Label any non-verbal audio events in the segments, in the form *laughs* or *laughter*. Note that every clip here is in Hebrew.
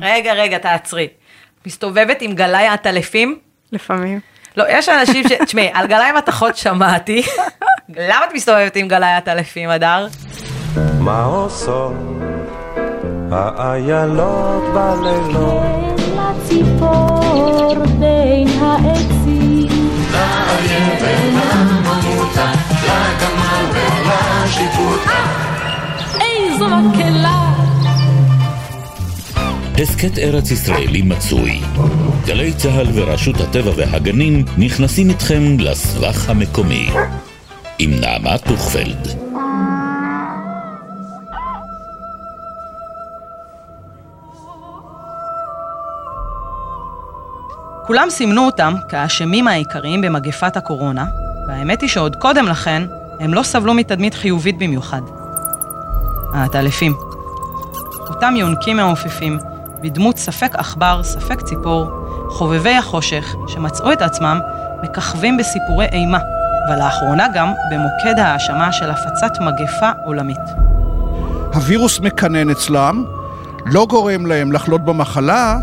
רגע, רגע, תעצרי. מסתובבת עם גלאי עטלפים? לפעמים. לא, יש אנשים ש... תשמעי, על גלאי מתכות שמעתי. למה את מסתובבת עם גלאי עטלפים, הדר? מה עושות האיילות בלילות? לציפור בין העצים. איזו מקהלה הסכת ארץ ישראלי מצוי. גלי צה"ל ורשות הטבע והגנים נכנסים איתכם לסבך המקומי. עם נעמה טוכפלד. כולם סימנו אותם כאשמים העיקריים במגפת הקורונה, והאמת היא שעוד קודם לכן, הם לא סבלו מתדמית חיובית במיוחד. העטלפים. אותם יונקים מעופפים, בדמות ספק עכבר, ספק ציפור, חובבי החושך, שמצאו את עצמם מככבים בסיפורי אימה, ולאחרונה גם במוקד ההאשמה של הפצת מגפה עולמית. הווירוס מקנן אצלם, לא גורם להם לחלות במחלה,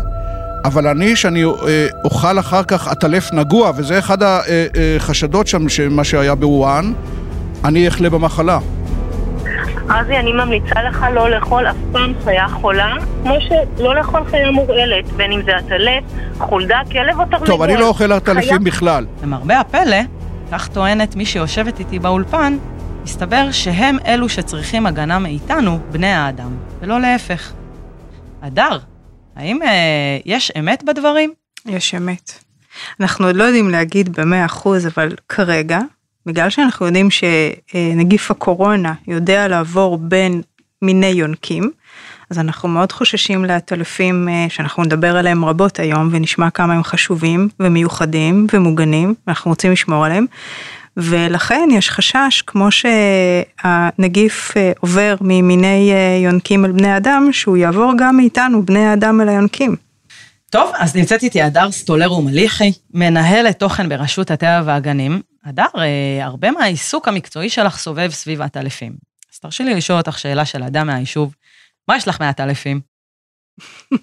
אבל אני, שאני אה, אוכל אחר כך עטלף נגוע, וזה אחד החשדות שם, מה שהיה בוואן, אני אחלה במחלה. אבי, אני ממליצה לך לא לאכול אף פעם חיה חולה, כמו שלא לאכול חיה מורעלת, בין אם זה עטלף, חולדה, כלב או תרנגול. טוב, אני לא אוכל עטלפים בכלל. למרבה הפלא, כך טוענת מי שיושבת איתי באולפן, מסתבר שהם אלו שצריכים הגנה מאיתנו, בני האדם, ולא להפך. הדר, האם אה, יש אמת בדברים? יש אמת. אנחנו עוד לא יודעים להגיד במאה אחוז, אבל כרגע, בגלל שאנחנו יודעים שנגיף הקורונה יודע לעבור בין מיני יונקים, אז אנחנו מאוד חוששים לעטלפים אה, שאנחנו נדבר עליהם רבות היום ונשמע כמה הם חשובים ומיוחדים ומוגנים, ואנחנו רוצים לשמור עליהם. ולכן יש חשש, כמו שהנגיף אה, עובר ממיני אה, יונקים אל בני אדם, שהוא יעבור גם מאיתנו, בני האדם אל היונקים. טוב, אז נמצאת איתי הדר סטולר ומליחי, מנהלת תוכן ברשות הטבע והגנים. הדר, אה, הרבה מהעיסוק המקצועי שלך סובב סביב העטלפים. אז תרשי לי לשאול אותך שאלה של אדם מהיישוב, מה יש לך מהעטלפים? *laughs*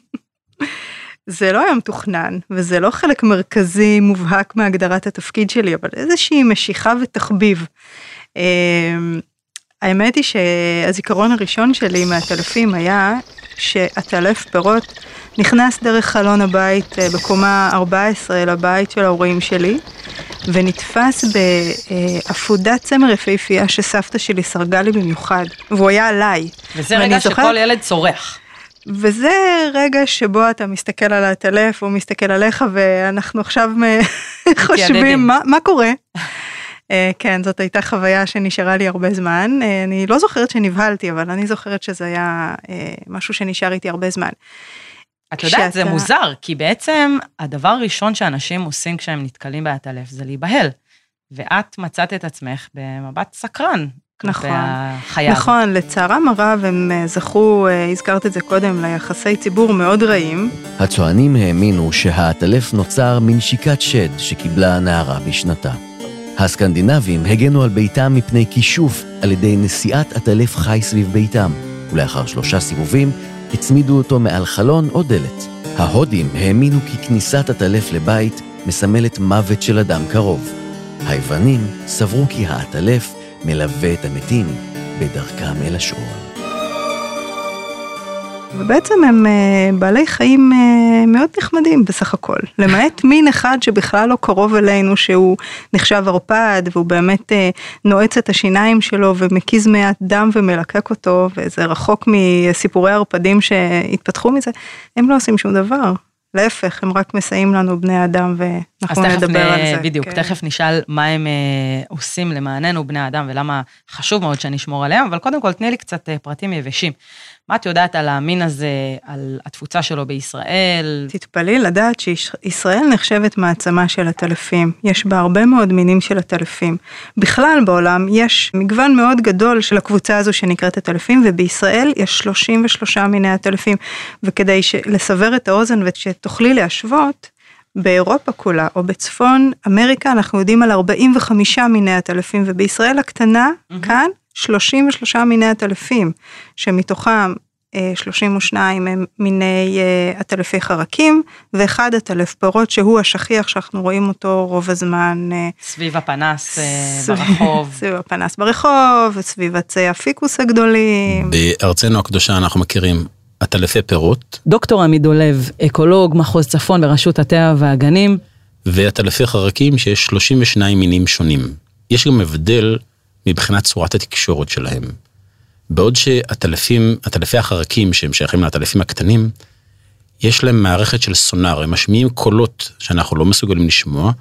זה לא היה מתוכנן, וזה לא חלק מרכזי מובהק מהגדרת התפקיד שלי, אבל איזושהי משיכה ותחביב. אמ, האמת היא שהזיכרון הראשון שלי מהטלפים היה שעטלף פירות נכנס דרך חלון הבית אה, בקומה 14 לבית של ההורים שלי, ונתפס בעפודת צמר יפהפייה שסבתא שלי סרגה לי במיוחד, והוא היה עליי. וזה רגע זוכר... שכל ילד צורח. וזה רגע שבו אתה מסתכל על הטלף, הוא מסתכל עליך, ואנחנו עכשיו חושבים, מה, מה קורה? אה, כן, זאת הייתה חוויה שנשארה לי הרבה זמן. אה, אני לא זוכרת שנבהלתי, אבל אני זוכרת שזה היה משהו שנשאר איתי הרבה זמן. את יודעת, שאתה... זה מוזר, כי בעצם הדבר הראשון שאנשים עושים כשהם נתקלים בעטלף זה להיבהל. ואת מצאת את עצמך במבט סקרן. נכון, נכון, לצערם הרב הם זכו, הזכרת את זה קודם, ליחסי ציבור מאוד רעים. הצוענים האמינו שהעטלף נוצר מנשיקת שד שקיבלה הנערה בשנתה. הסקנדינבים הגנו על ביתם מפני כישוף על ידי נשיאת עטלף חי סביב ביתם, ולאחר שלושה סיבובים הצמידו אותו מעל חלון או דלת. ההודים האמינו כי כניסת עטלף לבית מסמלת מוות של אדם קרוב. היוונים סברו כי העטלף מלווה את המתים בדרכם אל השאול. ובעצם הם אה, בעלי חיים אה, מאוד נחמדים בסך הכל, למעט *laughs* מין אחד שבכלל לא קרוב אלינו, שהוא נחשב ערפד, והוא באמת אה, נועץ את השיניים שלו ומקיז מעט דם ומלקק אותו, וזה רחוק מסיפורי ערפדים שהתפתחו מזה, הם לא עושים שום דבר. להפך, הם רק מסייעים לנו בני אדם ואנחנו נדבר נ... על זה. בדיוק, כן. תכף נשאל מה הם אה, עושים למעננו בני אדם ולמה חשוב מאוד שנשמור עליהם, אבל קודם כל תני לי קצת אה, פרטים יבשים. מה את יודעת על המין הזה, על התפוצה שלו בישראל? תתפלאי לדעת שישראל נחשבת מעצמה של הטלפים. יש בה הרבה מאוד מינים של הטלפים. בכלל בעולם יש מגוון מאוד גדול של הקבוצה הזו שנקראת הטלפים, ובישראל יש 33 מיני הטלפים. וכדי לסבר את האוזן ושתוכלי להשוות, באירופה כולה או בצפון אמריקה אנחנו יודעים על 45 מיני הטלפים ובישראל הקטנה mm-hmm. כאן 33 מיני הטלפים, שמתוכם 32 הם מיני אה, עטלפי חרקים, ואחד עטלף פירות שהוא השכיח שאנחנו רואים אותו רוב הזמן. אה, סביב הפנס אה, סביב- ברחוב. *laughs* סביב הפנס ברחוב, וסביב עצי הפיקוס הגדולים. בארצנו הקדושה אנחנו מכירים עטלפי פירות דוקטור עמית דולב, אקולוג מחוז צפון ברשות הטבע והגנים. ועטלפי חרקים שיש 32 מינים שונים. יש גם הבדל מבחינת צורת התקשורת שלהם. בעוד שעטלפים, עטלפי החרקים שהם שייכים לעטלפים הקטנים, יש להם מערכת של סונאר, הם משמיעים קולות שאנחנו לא מסוגלים לשמוע,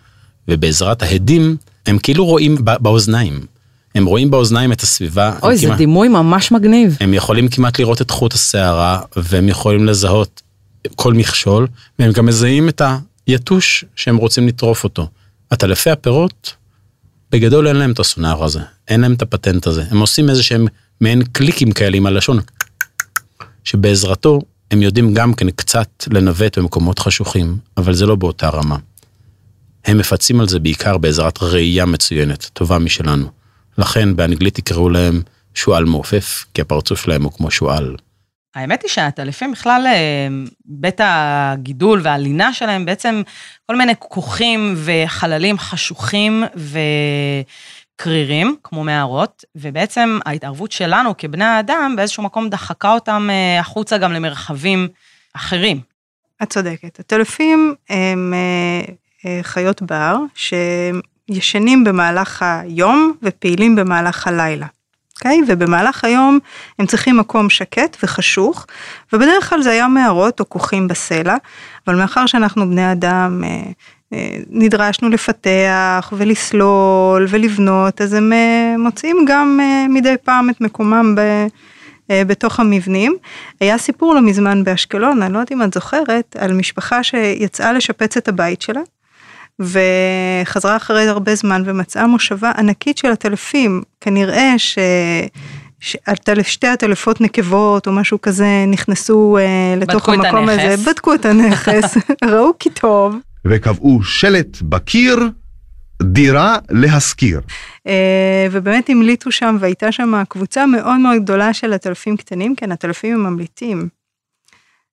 ובעזרת ההדים הם כאילו רואים באוזניים. הם רואים באוזניים את הסביבה. אוי, זה כמעט- דימוי ממש מגניב. הם יכולים כמעט לראות את חוט השערה, והם יכולים לזהות כל מכשול, והם גם מזהים את היתוש שהם רוצים לטרוף אותו. עטלפי הפירות, בגדול אין להם את הסונאר הזה, אין להם את הפטנט הזה. הם עושים איזה שהם מעין קליקים כאלה עם הלשון, שבעזרתו הם יודעים גם כן קצת לנווט במקומות חשוכים, אבל זה לא באותה רמה. הם מפצים על זה בעיקר בעזרת ראייה מצוינת, טובה משלנו. לכן באנגלית יקראו להם שועל מעופף, כי הפרצוף שלהם הוא כמו שועל. האמת היא שהטלפים בכלל, אה, בית הגידול והלינה שלהם בעצם כל מיני כוכים וחללים חשוכים וקרירים, כמו מערות, ובעצם ההתערבות שלנו כבני האדם באיזשהו מקום דחקה אותם אה, החוצה גם למרחבים אחרים. את צודקת. הטלפים הם אה, חיות בר שישנים במהלך היום ופעילים במהלך הלילה. אוקיי? ובמהלך היום הם צריכים מקום שקט וחשוך, ובדרך כלל זה היה מערות או כוכים בסלע, אבל מאחר שאנחנו בני אדם אה, אה, נדרשנו לפתח ולסלול ולבנות, אז הם אה, מוצאים גם מדי פעם את מקומם ב... בתוך המבנים. היה סיפור לא מזמן באשקלון, אני לא יודעת אם את זוכרת, על משפחה שיצאה לשפץ את הבית שלה, וחזרה אחרי הרבה זמן ומצאה מושבה ענקית של הטלפים. כנראה ש... שתי הטלפות נקבות או משהו כזה נכנסו אה, לתוך המקום הנכס. הזה, בדקו את הנכס, *laughs* ראו כי טוב. וקבעו שלט בקיר, דירה להשכיר. אה, ובאמת המליטו שם והייתה שם קבוצה מאוד מאוד גדולה של עטלפים קטנים, כן, עטלפים הם ממליטים.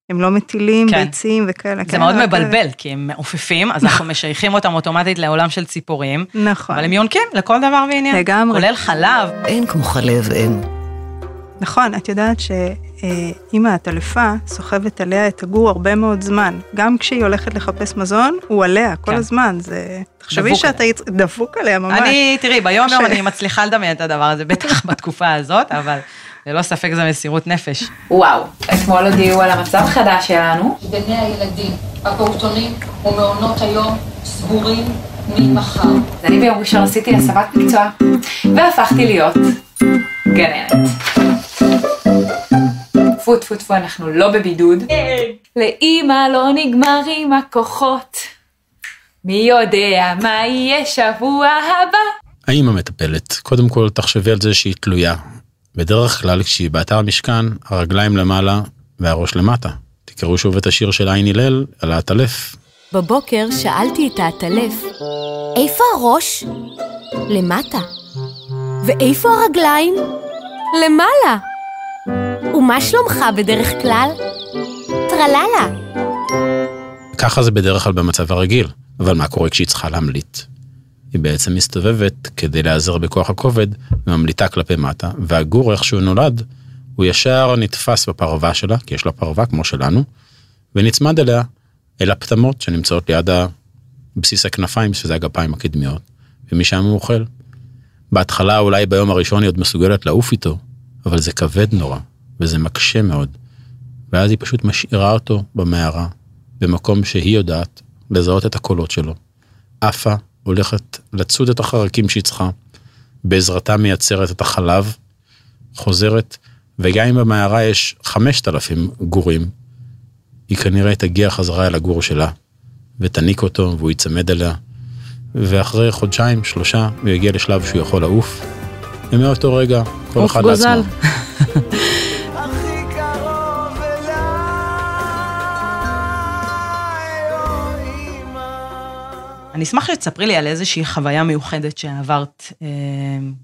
הם לא מטילים כן. ביצים וכאלה. זה כן, מאוד מבלבל, כי הם מעופפים, אז אנחנו משייכים אותם אוטומטית לעולם של ציפורים, נכון, אבל הם יונקים לכל דבר ועניין. לגמרי. כולל חלב. אין כמו חלב אם. נכון, את יודעת שאמא העטלפה סוחבת עליה את הגור הרבה מאוד זמן. גם כשהיא הולכת לחפש מזון, הוא עליה כל כן. הזמן. זה... תחשבי שאתה יצ- דבוק עליה ממש. אני, תראי, ביום יום ש- אני מצליחה לדמיין את הדבר הזה, בטח בתקופה הזאת, אבל ללא ספק זה מסירות נפש. וואו, אתמול הודיעו על המצב החדש שלנו. גני הילדים, הפעוטונים ומעונות היום סגורים ממחר. אני ביום ראשון עשיתי הסבת מקצוע, והפכתי להיות גננת. טפו טפו טפו, אנחנו לא בבידוד. לאימא לא נגמרים הכוחות. מי יודע מה יהיה שבוע הבא? האם המטפלת, קודם כל תחשבי על זה שהיא תלויה. בדרך כלל כשהיא באתר המשכן, הרגליים למעלה והראש למטה. תקראו שוב את השיר של עין הלל על העטלף. בבוקר שאלתי את העטלף, איפה הראש? למטה. ואיפה הרגליים? למעלה. ומה שלומך בדרך כלל? טרללה. ככה זה בדרך כלל במצב הרגיל, אבל מה קורה כשהיא צריכה להמליט? היא בעצם מסתובבת כדי להיעזר בכוח הכובד וממליטה כלפי מטה, והגור איך שהוא נולד, הוא ישר נתפס בפרווה שלה, כי יש לה פרווה כמו שלנו, ונצמד אליה, אל הפטמות שנמצאות ליד בסיס הכנפיים, שזה הגפיים הקדמיות, ומשם הוא אוכל. בהתחלה אולי ביום הראשון היא עוד מסוגלת לעוף איתו, אבל זה כבד נורא, וזה מקשה מאוד. ואז היא פשוט משאירה אותו במערה, במקום שהיא יודעת לזהות את הקולות שלו. עפה הולכת לצוד את החרקים שהיא צריכה, בעזרתה מייצרת את החלב, חוזרת, וגם אם במערה יש 5,000 גורים, היא כנראה תגיע חזרה אל הגור שלה, ותניק אותו והוא ייצמד אליה, ואחרי חודשיים, שלושה, הוא יגיע לשלב שהוא יכול לעוף, ומאותו רגע, כל אחד. לעצמו. *laughs* אני אשמח שתספרי לי על איזושהי חוויה מיוחדת שעברת אה,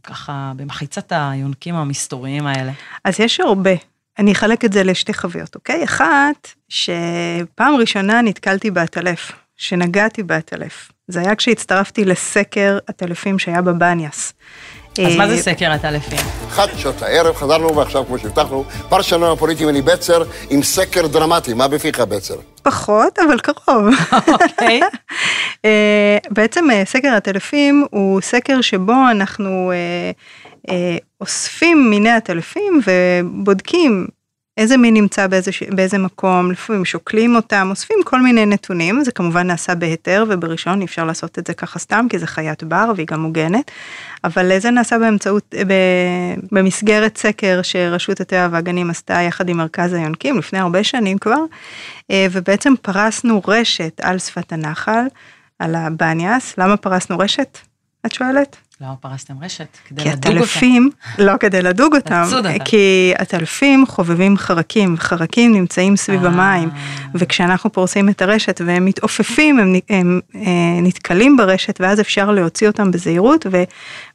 ככה במחיצת היונקים המסתוריים האלה. אז יש הרבה. אני אחלק את זה לשתי חוויות, אוקיי? אחת, שפעם ראשונה נתקלתי בעטלף, שנגעתי בעטלף. זה היה כשהצטרפתי לסקר עטלפים שהיה בבניאס. אז מה זה אה, סקר עטלפים? אחת שעות הערב חזרנו, ועכשיו, כמו שהבטחנו, פרשנו הפוליטי מני בצר עם סקר דרמטי. מה בפיך, בצר? פחות, אבל קרוב. אוקיי. *laughs* אה, בעצם אה, סקר הטלפים הוא סקר שבו אנחנו אוספים מיני הטלפים ובודקים איזה מין נמצא באיזה, באיזה מקום, לפעמים שוקלים אותם, אוספים כל מיני נתונים, זה כמובן נעשה בהיתר ובראשון אי אפשר לעשות את זה ככה סתם כי זה חיית בר והיא גם מוגנת, אבל זה נעשה באמצעות, ב, במסגרת סקר שרשות הטבע והגנים עשתה יחד עם מרכז היונקים לפני הרבה שנים כבר, אה, ובעצם פרסנו רשת על שפת הנחל, על הבניאס, למה פרסנו רשת? את שואלת? למה פרסתם רשת? כדי כי לדוג אותה. הטלפים, לא כדי לדוג אותם, אותם. כי הטלפים חובבים חרקים, וחרקים נמצאים אה. סביב המים, וכשאנחנו פורסים את הרשת והם מתעופפים, הם, הם אה, נתקלים ברשת, ואז אפשר להוציא אותם בזהירות,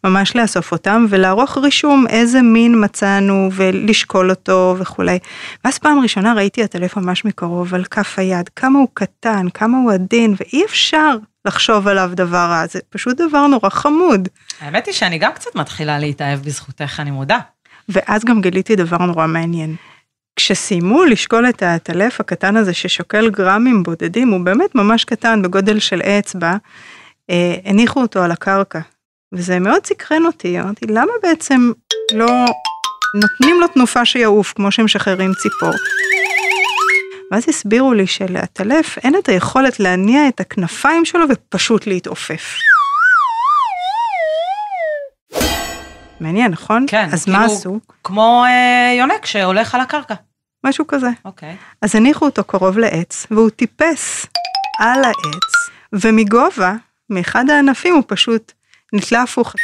וממש לאסוף אותם, ולערוך רישום איזה מין מצאנו, ולשקול אותו וכולי. ואז פעם ראשונה ראיתי הטלף ממש מקרוב על כף היד, כמה הוא קטן, כמה הוא עדין, ואי אפשר לחשוב עליו דבר רע, זה פשוט דבר נורא חמוד. האמת היא שאני גם קצת מתחילה להתאהב בזכותך, אני מודה. ואז גם גיליתי דבר נורא מעניין. כשסיימו לשקול את האטלף הקטן הזה ששוקל גרמים בודדים, הוא באמת ממש קטן בגודל של אצבע, אה, הניחו אותו על הקרקע. וזה מאוד סקרן אותי, אמרתי, למה בעצם לא נותנים לו תנופה שיעוף כמו שמשחררים ציפור? ואז הסבירו לי שלעטלף אין את היכולת להניע את הכנפיים שלו ופשוט להתעופף. מעניין, נכון? כן, אז כאילו, מה עשו? כמו אה, יונק שהולך על הקרקע. משהו כזה. אוקיי. אז הניחו אותו קרוב לעץ, והוא טיפס על העץ, ומגובה, מאחד הענפים הוא פשוט נתלה הפוך.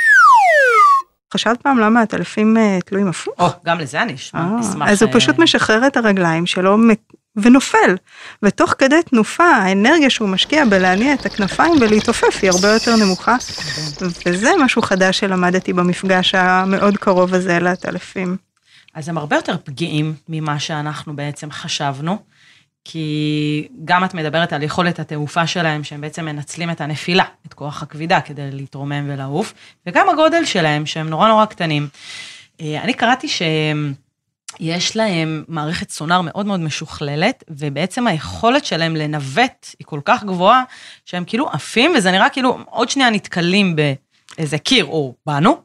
חשבת פעם למה הטלפים אה, תלויים הפוך? או, גם לזה אני אשמע, אה, אשמח. אז הוא אה, פשוט משחרר את הרגליים שלו ונופל, ותוך כדי תנופה האנרגיה שהוא משקיע בלהניע את הכנפיים ולהתעופף היא הרבה יותר נמוכה, וזה משהו חדש שלמדתי במפגש המאוד קרוב הזה לטלפים. אז הם הרבה יותר פגיעים ממה שאנחנו בעצם חשבנו, כי גם את מדברת על יכולת התעופה שלהם, שהם בעצם מנצלים את הנפילה, את כוח הכבידה כדי להתרומם ולעוף, וגם הגודל שלהם, שהם נורא נורא קטנים. אה, אני קראתי שיש להם מערכת סונאר מאוד מאוד משוכללת, ובעצם היכולת שלהם לנווט היא כל כך גבוהה, שהם כאילו עפים, וזה נראה כאילו עוד שנייה נתקלים באיזה קיר או בנו,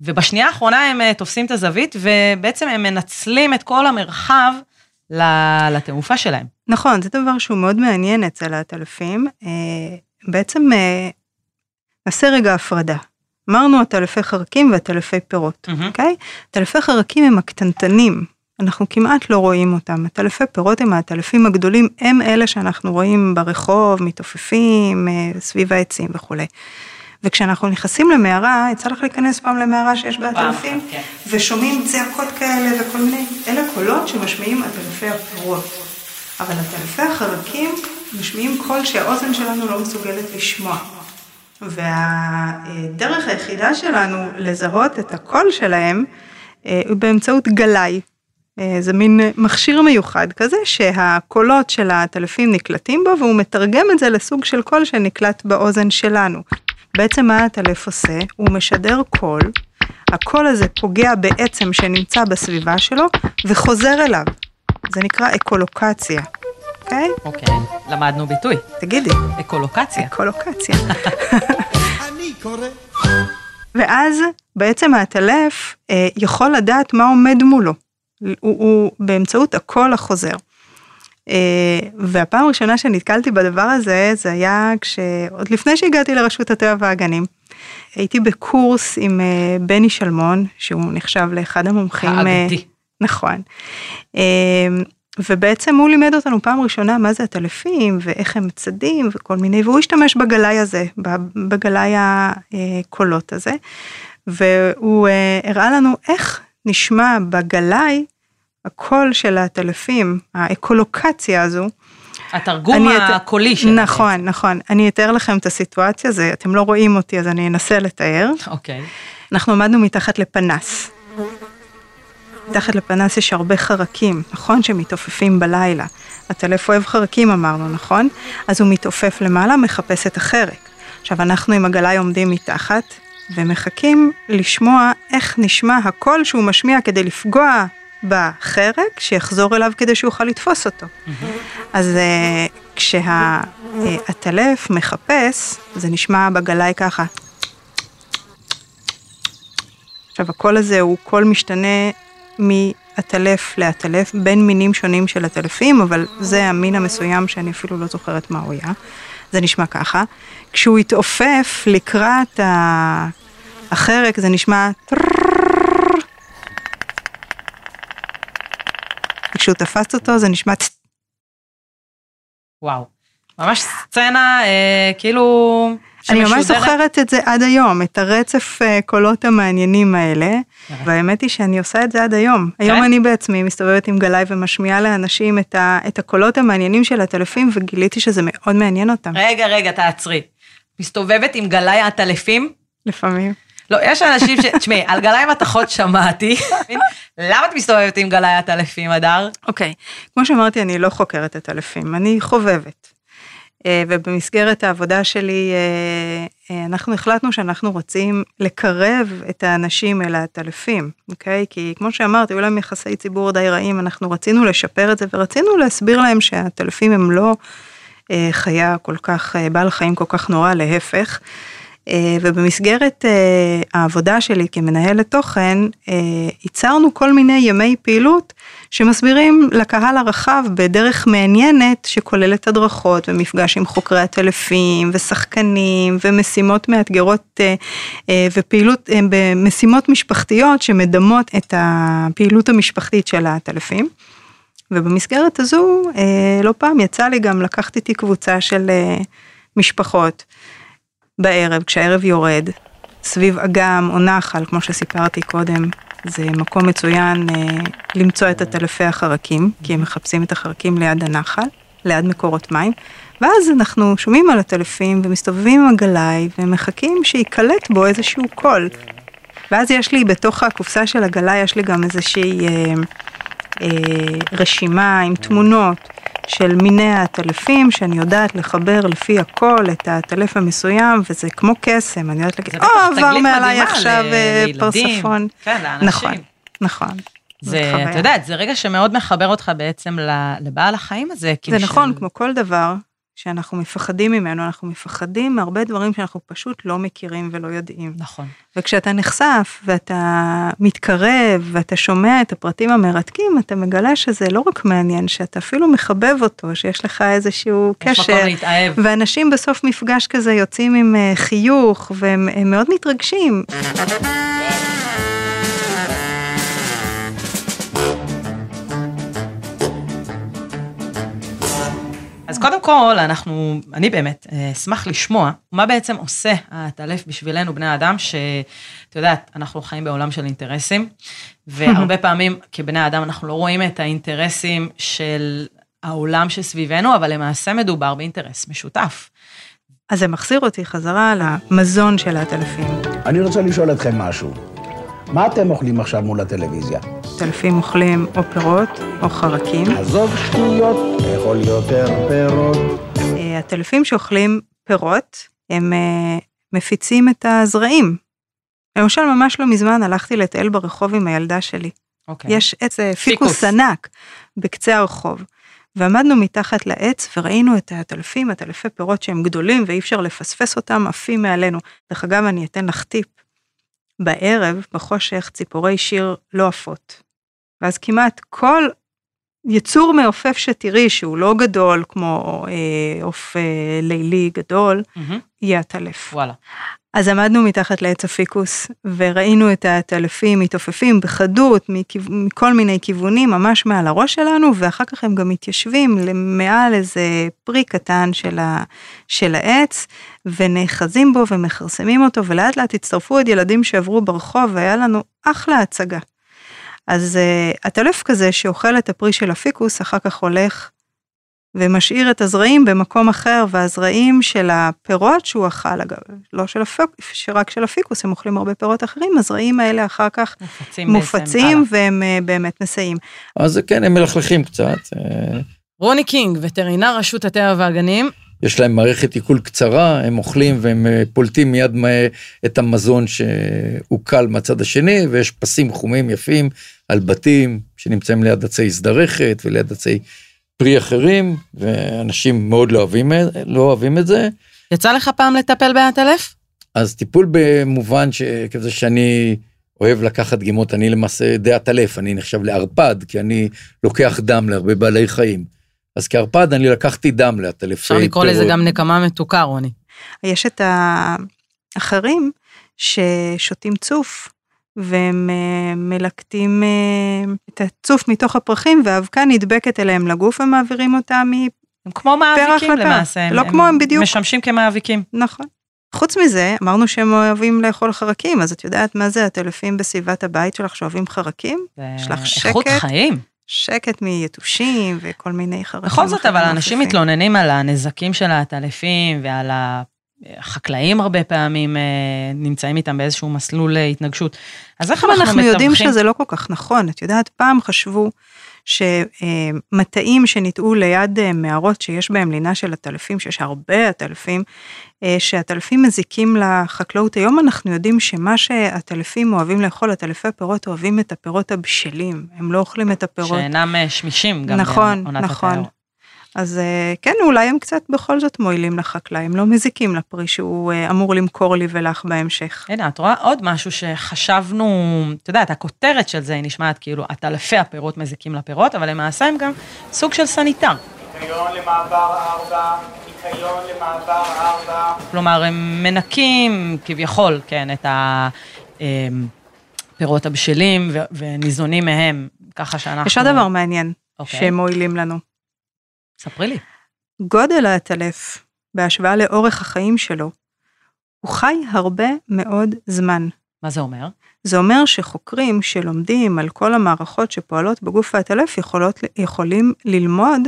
ובשנייה האחרונה הם אה, תופסים את הזווית, ובעצם הם מנצלים את כל המרחב לתעופה שלהם. נכון, זה דבר שהוא מאוד מעניין אצל הטלפים. אה, בעצם אה, נעשה רגע הפרדה. אמרנו הטלפי חרקים והטלפי פירות, אוקיי? טלפי חרקים הם הקטנטנים, אנחנו כמעט לא רואים אותם. הטלפי פירות הם הטלפים הגדולים, הם אלה שאנחנו רואים ברחוב, מתעופפים, אה, סביב העצים וכולי. וכשאנחנו נכנסים למערה, יצא לך להיכנס פעם למערה שיש בה טלפים, ושומעים צעקות כאלה וכל מיני, אלה קולות שמשמיעים עטלפי הפירות. אבל עטלפי החרקים משמיעים קול שהאוזן שלנו לא מסוגלת לשמוע. והדרך היחידה שלנו לזהות את הקול שלהם אה, הוא באמצעות גלאי. אה, זה מין מכשיר מיוחד כזה שהקולות של העטלפים נקלטים בו והוא מתרגם את זה לסוג של קול שנקלט באוזן שלנו. בעצם מה העטלף עושה? הוא משדר קול, הקול הזה פוגע בעצם שנמצא בסביבה שלו וחוזר אליו. זה נקרא אקולוקציה, אוקיי? אוקיי, למדנו ביטוי. תגידי. אקולוקציה. אקולוקציה. *laughs* ואז בעצם האטלף אה, יכול לדעת מה עומד מולו. הוא, הוא באמצעות הקול החוזר. אה, והפעם הראשונה שנתקלתי בדבר הזה, זה היה כשעוד לפני שהגעתי לרשות הטבע והגנים. הייתי בקורס עם אה, בני שלמון, שהוא נחשב לאחד המומחים. אה, האגדי. נכון. ובעצם הוא לימד אותנו פעם ראשונה מה זה הטלפים ואיך הם צדים וכל מיני, והוא השתמש בגלאי הזה, בגלאי הקולות הזה, והוא אה, הראה לנו איך נשמע בגלאי הקול של הטלפים, האקולוקציה הזו. התרגום את- הקולי שלהם. נכון, נכון. אני אתאר לכם את הסיטואציה, זה, אתם לא רואים אותי אז אני אנסה לתאר. אוקיי. אנחנו עמדנו מתחת לפנס. מתחת לפנס יש הרבה חרקים, נכון? שמתעופפים בלילה. הטלף אוהב חרקים אמרנו, נכון? אז הוא מתעופף למעלה, מחפש את החרק. עכשיו אנחנו עם הגלאי עומדים מתחת ומחכים לשמוע איך נשמע הקול שהוא משמיע כדי לפגוע בחרק, שיחזור אליו כדי שיוכל לתפוס אותו. אז uh, כשהטלף מחפש, זה נשמע בגלאי ככה. עכשיו הקול הזה הוא קול משתנה מעטלף לעטלף, בין מינים שונים של עטלפים, אבל זה המין המסוים שאני אפילו לא זוכרת מה הוא היה. זה נשמע ככה. כשהוא התעופף לקראת החרק זה נשמע וכשהוא תפס אותו זה נשמע וואו. ממש סצנה אה, כאילו... אני ממש. זוכרת את זה עד היום, את הרצף אה, קולות המעניינים האלה, והאמת היא שאני עושה את זה עד היום. היום כן? אני בעצמי מסתובבת עם גלאי ומשמיעה לאנשים את, ה, את הקולות המעניינים של הטלפים, וגיליתי שזה מאוד מעניין אותם. רגע, רגע, תעצרי. מסתובבת עם גלאי עטלפים? לפעמים. לא, יש אנשים ש... תשמעי, על גלאי מתכות שמעתי. למה את מסתובבת עם גלאי עטלפים, הדר? אוקיי, כמו שאמרתי, אני לא חוקרת את אלפים, אני חובבת. אה, ובמסגרת העבודה שלי, אה, אה, אנחנו החלטנו שאנחנו רוצים לקרב את האנשים אל העטלפים, אוקיי? כי כמו שאמרתי, היו להם יחסי ציבור די רעים, אנחנו רצינו לשפר את זה ורצינו להסביר להם שהעטלפים הם לא חיה כל כך, בעל חיים כל כך נורא, להפך. אה, ובמסגרת אה, העבודה שלי כמנהלת תוכן, אה, ייצרנו כל מיני ימי פעילות שמסבירים לקהל הרחב בדרך מעניינת שכוללת הדרכות ומפגש עם חוקרי הטלפים ושחקנים ומשימות מאתגרות ופעילות במשימות משפחתיות שמדמות את הפעילות המשפחתית של הטלפים. ובמסגרת הזו לא פעם יצא לי גם לקחת איתי קבוצה של משפחות. בערב, כשהערב יורד, סביב אגם או נחל, כמו שסיפרתי קודם, זה מקום מצוין אה, למצוא את עטלפי החרקים, כי הם מחפשים את החרקים ליד הנחל, ליד מקורות מים, ואז אנחנו שומעים על הטלפים ומסתובבים עם הגלאי ומחכים שייקלט בו איזשהו קול. ואז יש לי בתוך הקופסה של הגלאי, יש לי גם איזושהי אה, אה, רשימה עם תמונות של מיני העטלפים, שאני יודעת לחבר לפי הכל את העטלף המסוים, וזה כמו קסם, אני יודעת להגיד, או, עבר מעליי עכשיו אה, פרספון. כן, לאנשים. נכון, נכון. זה, את יודעת, זה רגע שמאוד מחבר אותך בעצם לבעל החיים הזה. זה נכון, כמו כל דבר שאנחנו מפחדים ממנו, אנחנו מפחדים מהרבה דברים שאנחנו פשוט לא מכירים ולא יודעים. נכון. וכשאתה נחשף ואתה מתקרב ואתה שומע את הפרטים המרתקים, אתה מגלה שזה לא רק מעניין, שאתה אפילו מחבב אותו, שיש לך איזשהו יש קשר. מקום להתאהב. ואנשים בסוף מפגש כזה יוצאים עם אה, חיוך והם הם מאוד מתרגשים. אז קודם כל, אנחנו, אני באמת אה, אשמח לשמוע מה בעצם עושה העטלף בשבילנו, בני האדם, שאת יודעת, אנחנו חיים בעולם של אינטרסים, והרבה *laughs* פעמים כבני אדם אנחנו לא רואים את האינטרסים של העולם שסביבנו, אבל למעשה מדובר באינטרס משותף. אז זה מחזיר אותי חזרה למזון של העטלפים. אני רוצה לשאול אתכם משהו. מה אתם אוכלים עכשיו מול הטלוויזיה? עטלפים אוכלים או פירות או חרקים. עזוב שטויות, לאכול יותר פירות. אה, הטלפים שאוכלים פירות, הם אה, מפיצים את הזרעים. למשל, ממש לא מזמן הלכתי לטייל ברחוב עם הילדה שלי. אוקיי. יש עץ אה, פיקוס פיקוס. ענק בקצה הרחוב. ועמדנו מתחת לעץ וראינו את העטלפים, עטלפי פירות שהם גדולים ואי אפשר לפספס אותם, עפים מעלינו. דרך אגב, אני אתן לך טיפ. בערב, בחושך, ציפורי שיר לא עפות. ואז כמעט כל יצור מעופף שתראי, שהוא לא גדול כמו אה, עוף אה, לילי גדול, יהיה עטלף. וואלה. אז עמדנו מתחת לעץ הפיקוס וראינו את העטלפים מתעופפים בחדות מכיו... מכל מיני כיוונים ממש מעל הראש שלנו ואחר כך הם גם מתיישבים מעל איזה פרי קטן של, ה... של העץ ונאחזים בו ומכרסמים אותו ולאט לאט הצטרפו עוד ילדים שעברו ברחוב והיה לנו אחלה הצגה. אז אה, עטלף כזה שאוכל את הפרי של הפיקוס אחר כך הולך ומשאיר את הזרעים במקום אחר, והזרעים של הפירות שהוא אכל, אגב, לא של הפיקוס, רק של הפיקוס, הם אוכלים הרבה פירות אחרים, הזרעים האלה אחר כך מופצים, מופצים והם אה, באמת מסייעים. אז כן, הם מלכלכים קצת. אה, רוני קינג, וטרינר רשות הטבע והגנים, יש להם מערכת עיכול קצרה, הם אוכלים והם אה, פולטים מיד מה- את המזון שהוא קל מהצד השני, ויש פסים חומים יפים על בתים שנמצאים ליד עצי הזדרכת וליד עצי פרי אחרים, ואנשים מאוד לא אוהבים, לא אוהבים את זה. יצא לך פעם לטפל בעטלף? אז טיפול במובן שכזה שאני אוהב לקחת דגימות, אני למעשה די עטלף, אני נחשב לערפד, כי אני לוקח דם להרבה בעלי חיים. אז כערפד אני לקחתי דם לעטלפי אפשר לקרוא לזה גם נקמה מתוקה, רוני. יש את האחרים ששותים צוף, והם אה, מלקטים אה, את הצוף מתוך הפרחים, והאבקה נדבקת אליהם לגוף ומעבירים אותה מ... הם כמו מאביקים. למעשה. לא כמו הם בדיוק. משמשים כמאביקים. נכון. חוץ מזה, אמרנו שהם אוהבים לאכול חרקים, אז את יודעת מה זה הטלפים בסביבת הבית שלך שאוהבים חרקים? יש לך שקט. איכות חיים. שקט מיתושים וכל מיני חרקים. בכל זאת, אבל אנשים. מתלוננים על הנזקים של העטלפים ועל החקלאים הרבה פעמים אה, נמצאים איתם באיזשהו מסלול אה, התנגשות. אז איך אנחנו אנחנו יודעים מתווכים? שזה לא כל כך נכון. את יודעת, פעם חשבו שמטעים שניטעו ליד אה, מערות שיש בהם לינה של עטלפים, שיש הרבה עטלפים, אה, שהעטלפים מזיקים לחקלאות. היום אנחנו יודעים שמה שהעטלפים אוהבים לאכול, עטלפי הפירות אוהבים את הפירות הבשלים, הם לא אוכלים את הפירות. שאינם אה, שמישים גם נכון, בעונת נכון. התיאור. אז אה, כן, אולי הם קצת בכל זאת מועילים לחקלאי, הם לא מזיקים לפרי שהוא אה, אמור למכור לי ולך בהמשך. הנה, את רואה עוד משהו שחשבנו, את יודעת, הכותרת של זה היא נשמעת כאילו עטלפי הפירות מזיקים לפירות, אבל למעשה הם גם סוג של סניטר. ניקיון למעבר ארבע, ניקיון למעבר ארבע. כלומר, הם מנקים כביכול, כן, את הפירות הבשלים ו- וניזונים מהם, ככה שאנחנו... יש עוד דבר מעניין, אוקיי. שהם מועילים לנו. ספרי לי. גודל העטלף, בהשוואה לאורך החיים שלו, הוא חי הרבה מאוד זמן. מה זה אומר? זה אומר שחוקרים שלומדים על כל המערכות שפועלות בגוף העטלף יכולות, יכולים ללמוד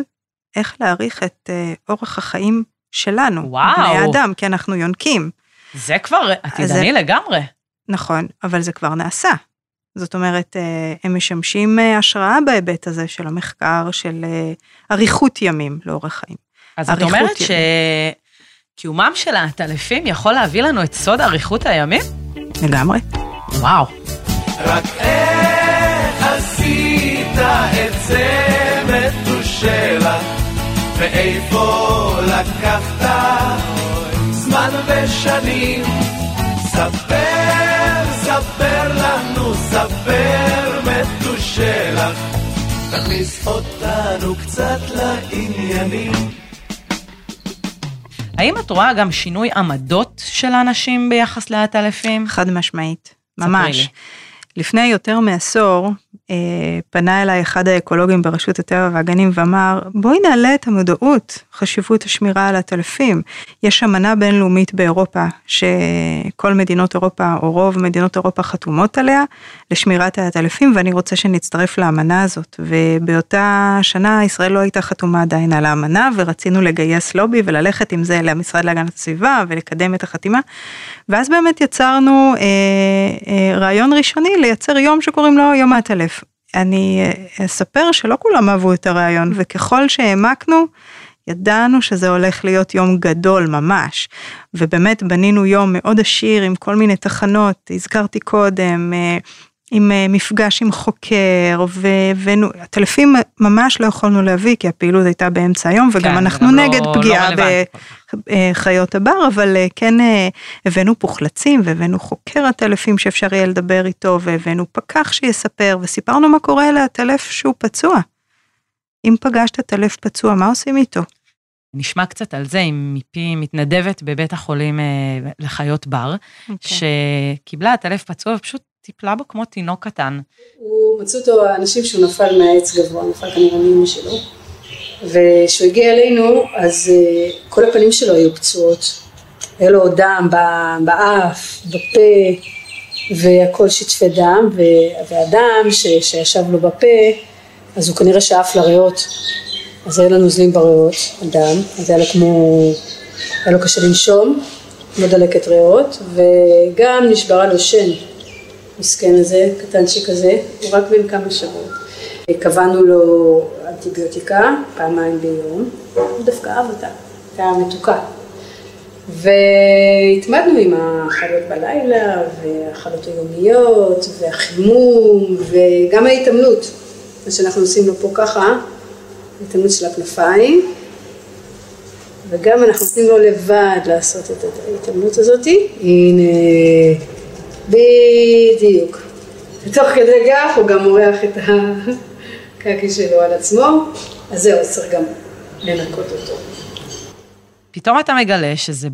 איך להעריך את אה, אורך החיים שלנו, וואו. בני האדם, כי אנחנו יונקים. זה כבר עתידני זה- לגמרי. נכון, אבל זה כבר נעשה. זאת אומרת, אה, הם משמשים אה, השראה בהיבט הזה של המחקר של אה, אריכות ימים לאורך חיים. אז את אומרת ימים. שקיומם של העטלפים יכול להביא לנו את סוד אריכות הימים? לגמרי. וואו. רק איך עשית את זה מתושלח, ואיפה לקחת זמן ושנים? ספר, ספר לנו, ספר מתושלח, תכניס אותנו קצת לעניינים. האם את רואה גם שינוי עמדות של האנשים ביחס לעטלפים? חד משמעית, ספרי ממש. לפני יותר מעשור אה, פנה אליי אחד האקולוגים ברשות הטבע והגנים ואמר בואי נעלה את המודעות חשיבות השמירה על הטלפים. יש אמנה בינלאומית באירופה שכל מדינות אירופה או רוב מדינות אירופה חתומות עליה לשמירת הטלפים ואני רוצה שנצטרף לאמנה הזאת ובאותה שנה ישראל לא הייתה חתומה עדיין על האמנה ורצינו לגייס לובי וללכת עם זה למשרד להגנת הסביבה ולקדם את החתימה. ואז באמת יצרנו אה, אה, רעיון ראשוני לייצר יום שקוראים לו יום העטלף. אני אה, אספר שלא כולם אהבו את הרעיון וככל שהעמקנו ידענו שזה הולך להיות יום גדול ממש ובאמת בנינו יום מאוד עשיר עם כל מיני תחנות הזכרתי קודם. אה, עם אה, מפגש עם חוקר והבאנו, הטלפים ממש לא יכולנו להביא כי הפעילות הייתה באמצע היום וגם כן, אנחנו לא- נגד לא פגיעה רלוונטי. בחיות הבר אבל אה, כן אה, הבאנו פוחלצים והבאנו חוקר הטלפים שאפשר יהיה לדבר איתו והבאנו פקח שיספר וסיפרנו מה קורה לטלף שהוא פצוע. אם פגשת טלף פצוע מה עושים איתו? נשמע קצת על זה מפי מתנדבת בבית החולים אה, לחיות בר, שקיבלה עטלף פצוע ופשוט טיפלה בו כמו תינוק קטן. הוא מצאו אותו האנשים שהוא נפל מהעץ גבוה, נפל כנראה מאמא שלו. וכשהוא הגיע אלינו, אז אה, כל הפנים שלו היו פצועות. היה לו דם באף, בפה, והכל שטפי דם, והדם ש- שישב לו בפה, אז הוא כנראה שאף לריאות. אז היה לו נוזלים בריאות, אדם, אז היה לו כמו, היה לו קשה לנשום, כמו דלקת ריאות, וגם נשברה לו שן, מסכן הזה, קטנצ'יק כזה, הוא רק בן כמה שבועות. קבענו לו אנטיביוטיקה פעמיים ביום, הוא דווקא אהב אותה, הייתה מתוקה. והתמדנו עם האכלות בלילה, והאכלות היומיות, והחימום, וגם ההתעמלות. מה שאנחנו עושים לו פה ככה, ההתעמלות של הכנפיים, וגם אנחנו נותנים לו לבד לעשות את ההתעמלות הזאת. הנה, בדיוק. ותוך כדי כך הוא גם מורח את הקקי שלו על עצמו, אז זהו, צריך גם לנקות אותו. פתאום אתה מגלה שזה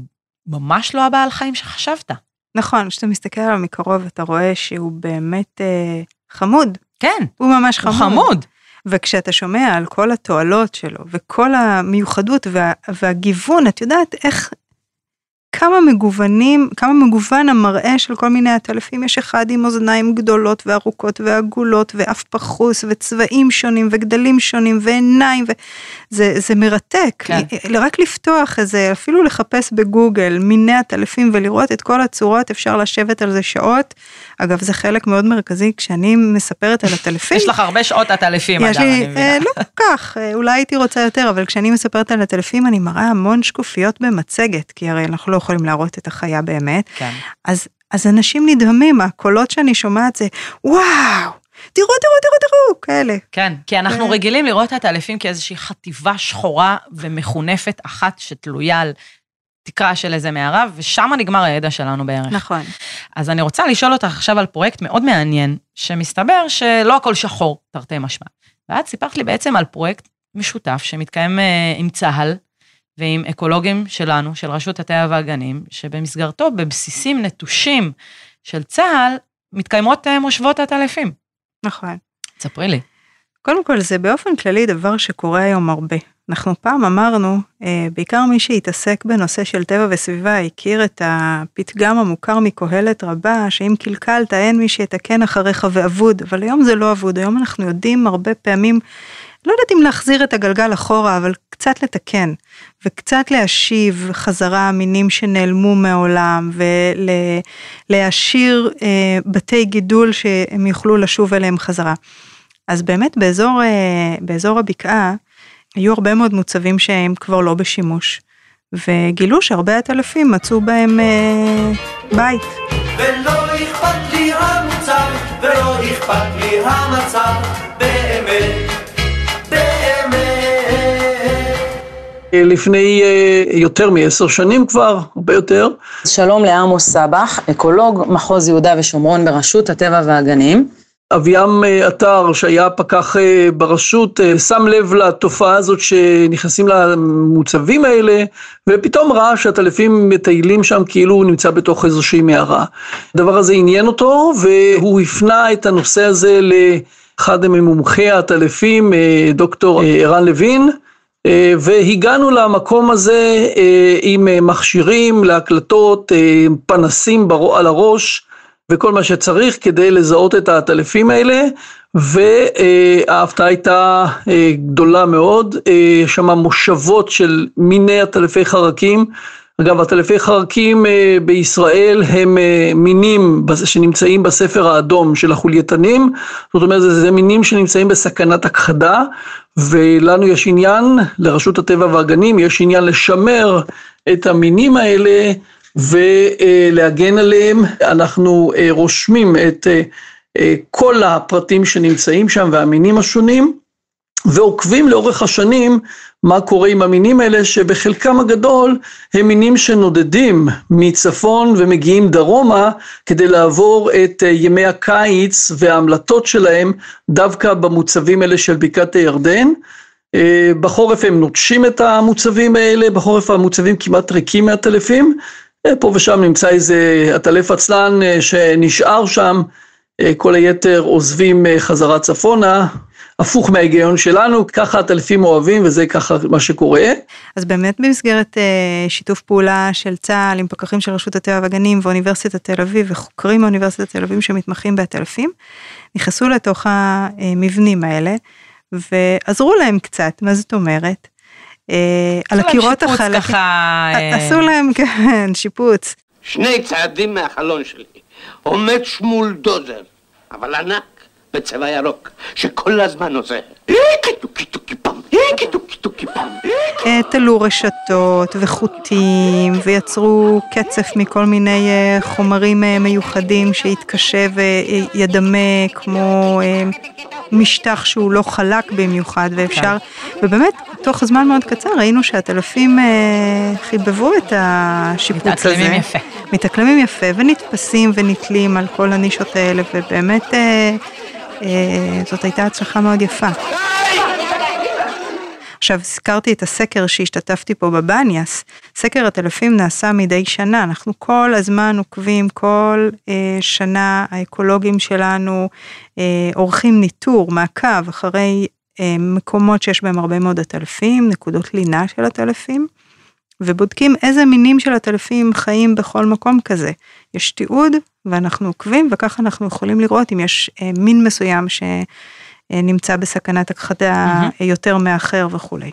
ממש לא הבעל חיים שחשבת. נכון, כשאתה מסתכל עליו מקרוב אתה רואה שהוא באמת אה, חמוד. כן. הוא ממש חמוד. הוא חמוד. וכשאתה שומע על כל התועלות שלו וכל המיוחדות וה, והגיוון, את יודעת איך, כמה מגוונים, כמה מגוון המראה של כל מיני עטלפים, יש אחד עם אוזניים גדולות וארוכות ועגולות ואף פחוס וצבעים שונים וגדלים שונים ועיניים, וזה זה מרתק, כן. רק לפתוח איזה, אפילו לחפש בגוגל מיני עטלפים ולראות את כל הצורות, אפשר לשבת על זה שעות. אגב, זה חלק מאוד מרכזי כשאני מספרת על עטלפים. יש לך הרבה שעות עטלפים, אגב, אני מבינה. אה, לא כל כך, אה, אולי הייתי רוצה יותר, אבל כשאני מספרת על עטלפים אני מראה המון שקופיות במצגת, כי הרי אנחנו לא יכולים להראות את החיה באמת. כן. אז, אז אנשים נדהמים, הקולות שאני שומעת זה, וואו, תראו, תראו, תראו, תראו, כאלה. כן, כי אנחנו רגילים לראות את האלפים כאיזושהי חטיבה שחורה ומחונפת אחת שתלויה על תקרה של איזה מערה, ושם נגמר הידע שלנו בערך. נכון. אז אני רוצה לשאול אותך עכשיו על פרויקט מאוד מעניין, שמסתבר שלא הכל שחור, תרתי משמע. ואת סיפרת לי בעצם על פרויקט משותף שמתקיים אה, עם צה"ל, ועם אקולוגים שלנו, של רשות הטבע והגנים, שבמסגרתו, בבסיסים נטושים של צה"ל, מתקיימות אה, מושבות עטלפים. נכון. ספרי לי. קודם כל, זה באופן כללי דבר שקורה היום הרבה. אנחנו פעם אמרנו, אה, בעיקר מי שהתעסק בנושא של טבע וסביבה, הכיר את הפתגם המוכר מקהלת רבה, שאם קלקלת אין מי שיתקן אחריך ואבוד, אבל היום זה לא אבוד, היום אנחנו יודעים הרבה פעמים, לא יודעת אם להחזיר את הגלגל אחורה, אבל קצת לתקן, וקצת להשיב חזרה מינים שנעלמו מהעולם, ולהשאיר אה, בתי גידול שהם יוכלו לשוב אליהם חזרה. אז באמת באזור, אה, באזור הבקעה, היו הרבה מאוד מוצבים שהם כבר לא בשימוש, וגילו שהרבה עטלפים מצאו בהם אה, בית. ולא אכפת לי המוצר, ולא אכפת לי המצב, באמת, לפני אה, יותר מעשר שנים כבר, הרבה יותר. שלום לעמוס סבח, אקולוג מחוז יהודה ושומרון ברשות הטבע והגנים. אביעם עטר שהיה פקח אה, ברשות אה, שם לב לתופעה הזאת שנכנסים למוצבים האלה ופתאום ראה שהטלפים מטיילים שם כאילו הוא נמצא בתוך איזושהי מערה. הדבר הזה עניין אותו והוא הפנה את הנושא הזה לאחד ממומחי הטלפים אה, דוקטור ערן לוין והגענו למקום הזה עם מכשירים להקלטות, פנסים על הראש וכל מה שצריך כדי לזהות את העטלפים האלה, וההפתעה הייתה גדולה מאוד, יש שם מושבות של מיני עטלפי חרקים, אגב עטלפי חרקים בישראל הם מינים שנמצאים בספר האדום של החולייתנים, זאת אומרת זה, זה מינים שנמצאים בסכנת הכחדה, ולנו יש עניין, לרשות הטבע והגנים יש עניין לשמר את המינים האלה ולהגן עליהם. אנחנו רושמים את כל הפרטים שנמצאים שם והמינים השונים, ועוקבים לאורך השנים מה קורה עם המינים האלה, שבחלקם הגדול הם מינים שנודדים מצפון ומגיעים דרומה, כדי לעבור את ימי הקיץ וההמלטות שלהם דווקא במוצבים האלה של בקעת הירדן. בחורף הם נוטשים את המוצבים האלה, בחורף המוצבים כמעט ריקים מהטלפים. פה ושם נמצא איזה עטלף עצלן שנשאר שם, כל היתר עוזבים חזרה צפונה, הפוך מההיגיון שלנו, ככה עטלפים אוהבים וזה ככה מה שקורה. אז באמת במסגרת שיתוף פעולה של צה"ל עם פקחים של רשות הטבע והגנים ואוניברסיטת תל אביב וחוקרים מאוניברסיטת תל אביב שמתמחים בעטלפים, נכנסו לתוך המבנים האלה. ועזרו להם קצת, מה זאת אומרת? אה, על הקירות החלקים. ככה, אה, עשו להם, *laughs* כן, שיפוץ. שני צעדים מהחלון שלי עומד שמול דוזר, אבל ענק, בצבע ירוק, שכל הזמן עושה אה, תלו רשתות וחוטים ויצרו קצף מכל מיני אה, חומרים אה, מיוחדים שיתקשה וידמה כמו אה, משטח שהוא לא חלק במיוחד ואפשר, ובאמת תוך זמן מאוד קצר ראינו שהטלפים אה, חיבבו את השיפוץ הזה. מתאקלמים יפה. מתאקלמים יפה ונתפסים ונתלים על כל הנישות האלה ובאמת אה, אה, זאת הייתה הצלחה מאוד יפה. עכשיו הזכרתי את הסקר שהשתתפתי פה בבניאס, סקר הטלפים נעשה מדי שנה, אנחנו כל הזמן עוקבים, כל אה, שנה האקולוגים שלנו אה, עורכים ניטור, מעקב אחרי אה, מקומות שיש בהם הרבה מאוד עטלפים, נקודות לינה של עטלפים, ובודקים איזה מינים של עטלפים חיים בכל מקום כזה. יש תיעוד ואנחנו עוקבים וככה אנחנו יכולים לראות אם יש אה, מין מסוים ש... נמצא בסכנת הכחדה מהמם. יותר מאחר וכולי.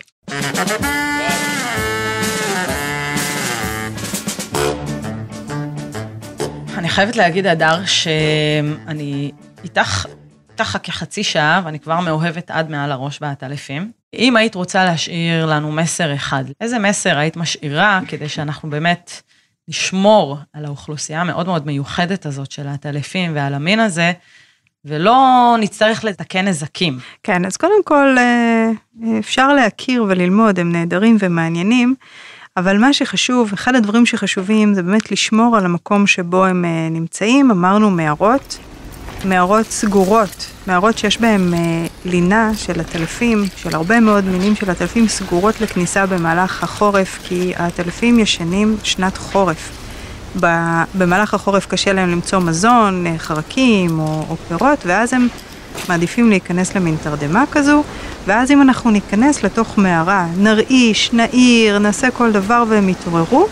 אני חייבת להגיד, הדר, שאני איתך, איתך כחצי שעה, ואני כבר מאוהבת עד מעל הראש בעטלפים. אם היית רוצה להשאיר לנו מסר אחד, איזה מסר היית משאירה כדי שאנחנו באמת נשמור על האוכלוסייה המאוד מאוד מיוחדת הזאת של העטלפים ועל המין הזה, ולא נצטרך לתקן נזקים. כן, אז קודם כל אה, אפשר להכיר וללמוד, הם נהדרים ומעניינים, אבל מה שחשוב, אחד הדברים שחשובים זה באמת לשמור על המקום שבו הם אה, נמצאים, אמרנו מערות, מערות סגורות, מערות שיש בהן אה, לינה של הטלפים, של הרבה מאוד מינים של הטלפים סגורות לכניסה במהלך החורף, כי הטלפים ישנים שנת חורף. במהלך החורף קשה להם למצוא מזון, אה, חרקים או, או פירות, ואז הם מעדיפים להיכנס למין תרדמה כזו, ואז אם אנחנו ניכנס לתוך מערה, נרעיש, נעיר, נעשה כל דבר והם יתעוררו,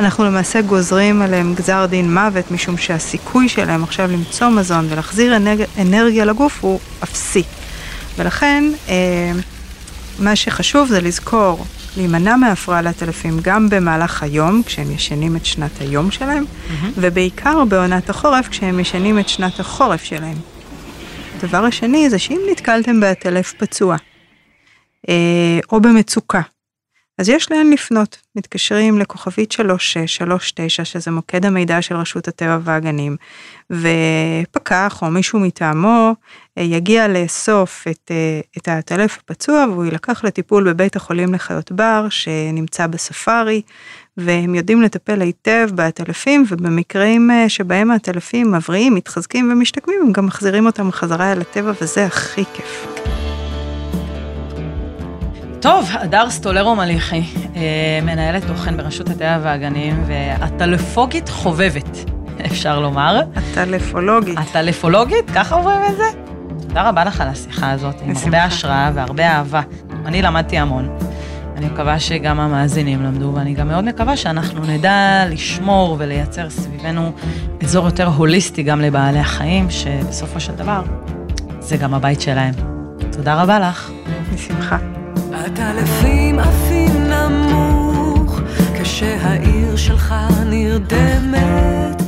אנחנו למעשה גוזרים עליהם גזר דין מוות, משום שהסיכוי שלהם עכשיו למצוא מזון ולהחזיר אנרג... אנרגיה לגוף הוא אפסי. ולכן, אה, מה שחשוב זה לזכור להימנע מהפרעה לטלפים גם במהלך היום, כשהם ישנים את שנת היום שלהם, ובעיקר בעונת החורף, כשהם ישנים את שנת החורף שלהם. הדבר השני זה שאם נתקלתם בעטלף פצוע, אה, או במצוקה, אז יש לאן לפנות. מתקשרים לכוכבית 3639, שזה מוקד המידע של רשות הטבע והגנים, ופקח או מישהו מטעמו אה, יגיע לאסוף את, אה, את העטלף הפצוע והוא יילקח לטיפול בבית החולים לחיות בר שנמצא בספארי, והם יודעים לטפל היטב בעטלפים, ובמקרים אה, שבהם העטלפים מבריאים, מתחזקים ומשתקמים, הם גם מחזירים אותם חזרה אל הטבע, וזה הכי כיף. טוב, הדר סטולרו מליחי, אה, מנהלת תוכן ברשות הטבע והגנים, והטלפוגית חובבת, אפשר לומר. הטלפולוגית. הטלפולוגית, ככה אומרים את זה? תודה רבה לך על השיחה הזאת, עם. הרבה השראה והרבה אהבה. אני למדתי המון. אני מקווה שגם המאזינים למדו, ואני גם מאוד מקווה שאנחנו נדע לשמור ולייצר סביבנו אזור יותר הוליסטי גם לבעלי החיים, שבסופו של דבר זה גם הבית שלהם. תודה רבה לך. בשמחה. הטלפים עפים נמוך, כשהעיר שלך נרדמת.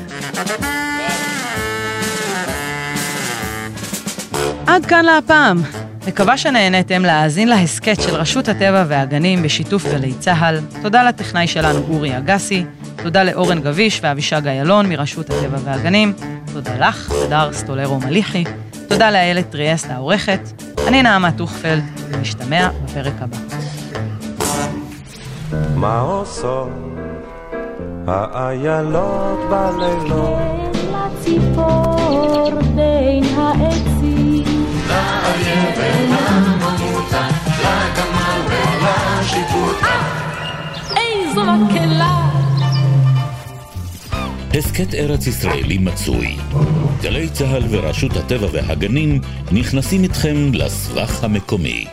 עד כאן להפעם. מקווה שנהניתם להאזין להסכת של רשות הטבע והגנים בשיתוף גלי צה"ל. תודה לטכנאי שלנו אורי אגסי, תודה לאורן גביש ואבישג איילון מרשות הטבע והגנים, תודה לך, הדר סטולרו מליחי, תודה לאיילת טריאסט העורכת, אני נעמה טוכפלד, ונשתמע בפרק הבא. מה עושות האיילות בלילות? לציפור בין העצים. איזו מקהלה! הסכת ארץ ישראלי מצוי. גלי צה"ל ורשות הטבע והגנים נכנסים איתכם לסבך המקומי.